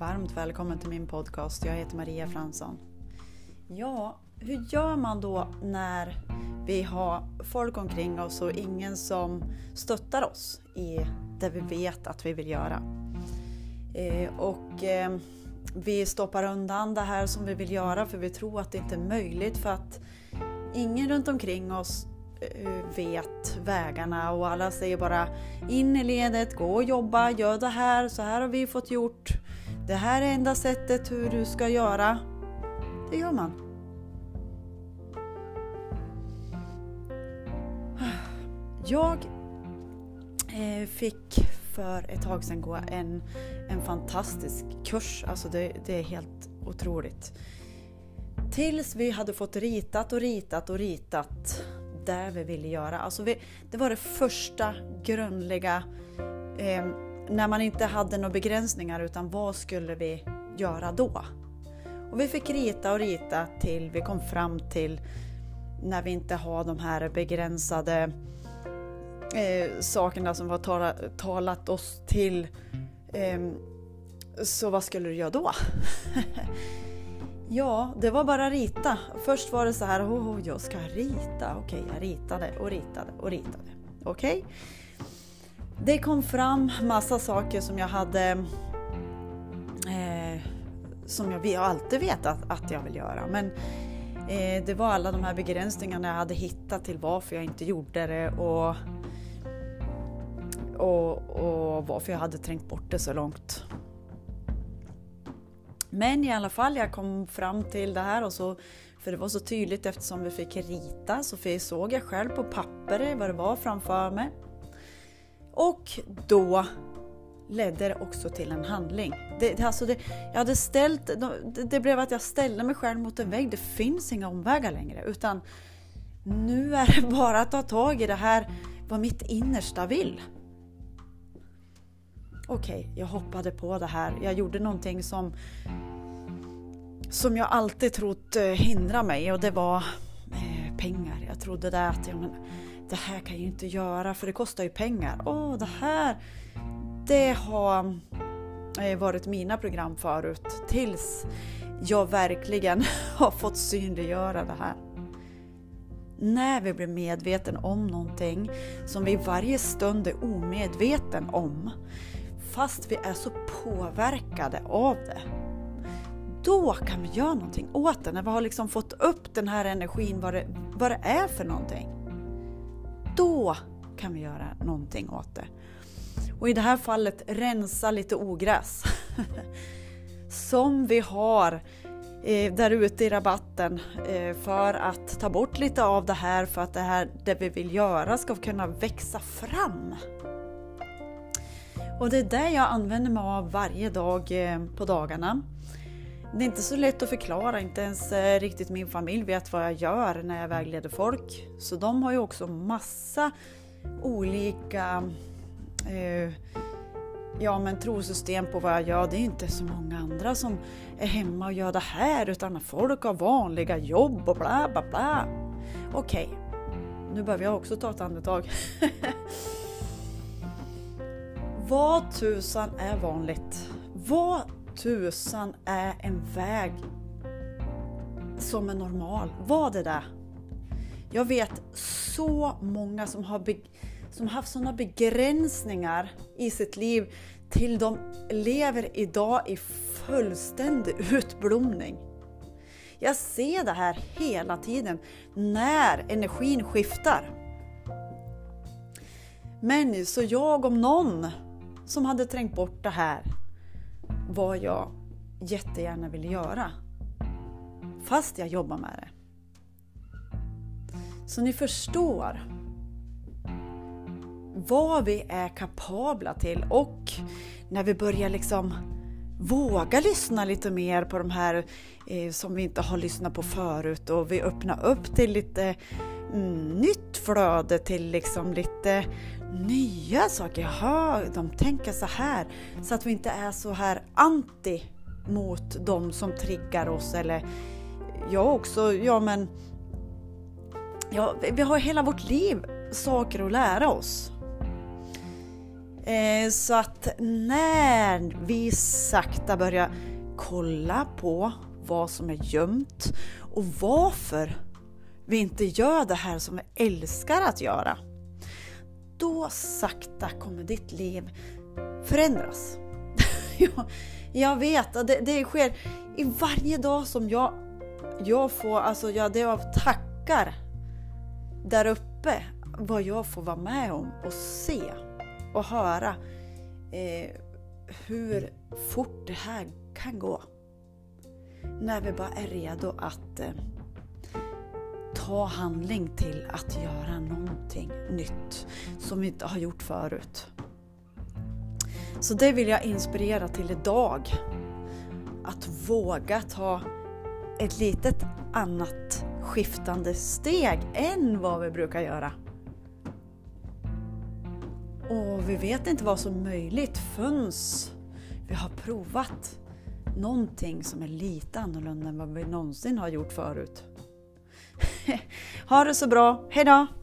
varmt välkommen till min podcast. Jag heter Maria Fransson. Ja, hur gör man då när vi har folk omkring oss och ingen som stöttar oss i det vi vet att vi vill göra? Eh, och eh, vi stoppar undan det här som vi vill göra för vi tror att det inte är möjligt för att ingen runt omkring oss eh, vet vägarna och alla säger bara in i ledet, gå och jobba, gör det här, så här har vi fått gjort. Det här är enda sättet hur du ska göra. Det gör man. Jag eh, fick för ett tag sedan gå en, en fantastisk kurs. Alltså det, det är helt otroligt. Tills vi hade fått ritat och ritat och ritat det vi ville göra. Alltså vi, det var det första grundliga eh, när man inte hade några begränsningar utan vad skulle vi göra då? Och vi fick rita och rita till vi kom fram till när vi inte har de här begränsade eh, sakerna som har tala, talat oss till. Eh, så vad skulle du göra då? ja, det var bara rita. Först var det så här, oh, jag ska rita. Okej, okay, jag ritade och ritade och ritade. Okej? Okay? Det kom fram massa saker som jag hade eh, som jag alltid vetat att jag vill göra. Men eh, det var alla de här begränsningarna jag hade hittat till varför jag inte gjorde det och, och, och varför jag hade trängt bort det så långt. Men i alla fall, jag kom fram till det här och så för det var så tydligt eftersom vi fick rita så såg jag själv på pappret vad det var framför mig. Och då ledde det också till en handling. Det, alltså det, jag hade ställt, det, det blev att jag ställde mig själv mot en vägg. Det finns inga omvägar längre utan nu är det bara att ta tag i det här, vad mitt innersta vill. Okej, okay, jag hoppade på det här. Jag gjorde någonting som som jag alltid trott eh, hindra mig och det var eh, pengar. Jag trodde det att ja, men, det här kan jag ju inte göra för det kostar ju pengar. Åh, det här, det har eh, varit mina program förut tills jag verkligen har fått synliggöra det här. När vi blir medveten om någonting som vi varje stund är omedveten om, fast vi är så påverkade av det, då kan vi göra någonting åt det. När vi har liksom fått upp den här energin, vad det, vad det är för någonting då kan vi göra någonting åt det. Och i det här fallet rensa lite ogräs. Som vi har eh, där ute i rabatten eh, för att ta bort lite av det här för att det här det vi vill göra ska kunna växa fram. Och det är det jag använder mig av varje dag eh, på dagarna. Det är inte så lätt att förklara, inte ens eh, riktigt min familj vet vad jag gör när jag vägleder folk. Så de har ju också massa olika eh, ja, men trosystem på vad jag gör. Det är inte så många andra som är hemma och gör det här utan folk har vanliga jobb och bla bla bla. Okej, okay. nu behöver jag också ta ett andetag. vad tusan är vanligt? Vad tusan är en väg som är normal? Var det det? Jag vet så många som har som haft sådana begränsningar i sitt liv till de lever idag i fullständig utblomning. Jag ser det här hela tiden när energin skiftar. Men så jag om någon som hade trängt bort det här vad jag jättegärna vill göra. Fast jag jobbar med det. Så ni förstår vad vi är kapabla till och när vi börjar liksom våga lyssna lite mer på de här eh, som vi inte har lyssnat på förut och vi öppnar upp till lite nytt flöde till liksom lite nya saker. Jaha, de tänker så här. Så att vi inte är så här anti mot de som triggar oss eller jag också, ja men ja, vi har hela vårt liv saker att lära oss. Eh, så att när vi sakta börjar kolla på vad som är gömt och varför vi inte gör det här som vi älskar att göra. Då sakta kommer ditt liv förändras. jag vet, det, det sker i varje dag som jag, jag får, alltså jag, det jag tackar där uppe vad jag får vara med om och se och höra eh, hur fort det här kan gå. När vi bara är redo att eh, ta handling till att göra någonting nytt som vi inte har gjort förut. Så det vill jag inspirera till idag. Att våga ta ett litet annat skiftande steg än vad vi brukar göra. Och vi vet inte vad som är möjligt förrän vi har provat någonting som är lite annorlunda än vad vi någonsin har gjort förut. ha det så bra, hejdå!